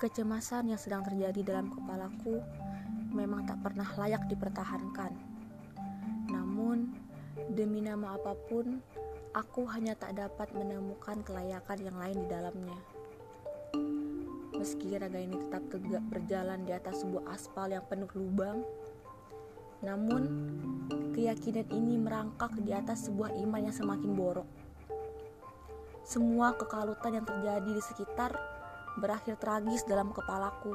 Kecemasan yang sedang terjadi dalam kepalaku memang tak pernah layak dipertahankan. Namun, demi nama apa pun, aku hanya tak dapat menemukan kelayakan yang lain di dalamnya. Meski raga ini tetap tegak berjalan di atas sebuah aspal yang penuh lubang, namun keyakinan ini merangkak di atas sebuah iman yang semakin borok. Semua kekalutan yang terjadi di sekitar berakhir tragis dalam kepalaku.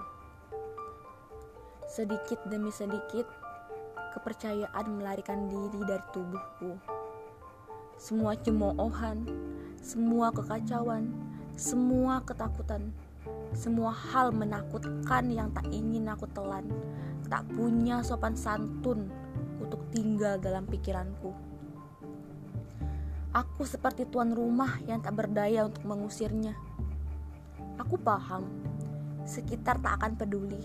Sedikit demi sedikit, kepercayaan melarikan diri dari tubuhku. Semua cemoohan, semua kekacauan, semua ketakutan, semua hal menakutkan yang tak ingin aku telan, tak punya sopan santun untuk tinggal dalam pikiranku. Aku seperti tuan rumah yang tak berdaya untuk mengusirnya. Aku paham, sekitar tak akan peduli.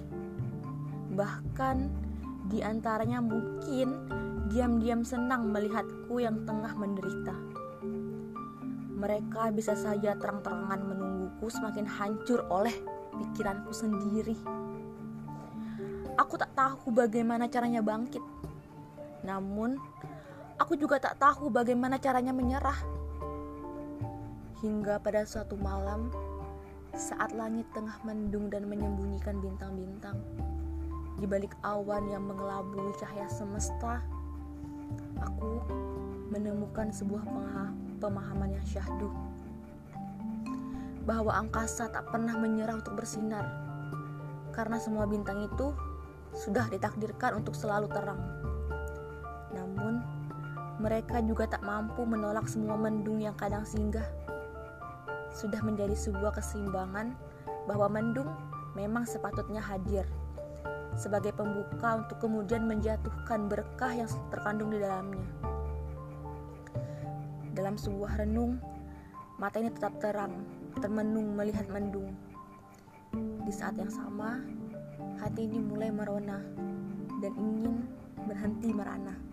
Bahkan di antaranya mungkin diam-diam senang melihatku yang tengah menderita. Mereka bisa saja terang-terangan menungguku semakin hancur oleh pikiranku sendiri. Aku tak tahu bagaimana caranya bangkit. Namun, aku juga tak tahu bagaimana caranya menyerah. Hingga pada suatu malam, saat langit tengah mendung dan menyembunyikan bintang-bintang. Di balik awan yang mengelabui cahaya semesta, aku menemukan sebuah pemahaman yang syahdu bahwa angkasa tak pernah menyerah untuk bersinar karena semua bintang itu sudah ditakdirkan untuk selalu terang. Namun, mereka juga tak mampu menolak semua mendung yang kadang singgah sudah menjadi sebuah keseimbangan bahwa mendung memang sepatutnya hadir sebagai pembuka untuk kemudian menjatuhkan berkah yang terkandung di dalamnya. Dalam sebuah renung, mata ini tetap terang, termenung melihat mendung. Di saat yang sama, hati ini mulai merona dan ingin berhenti merana.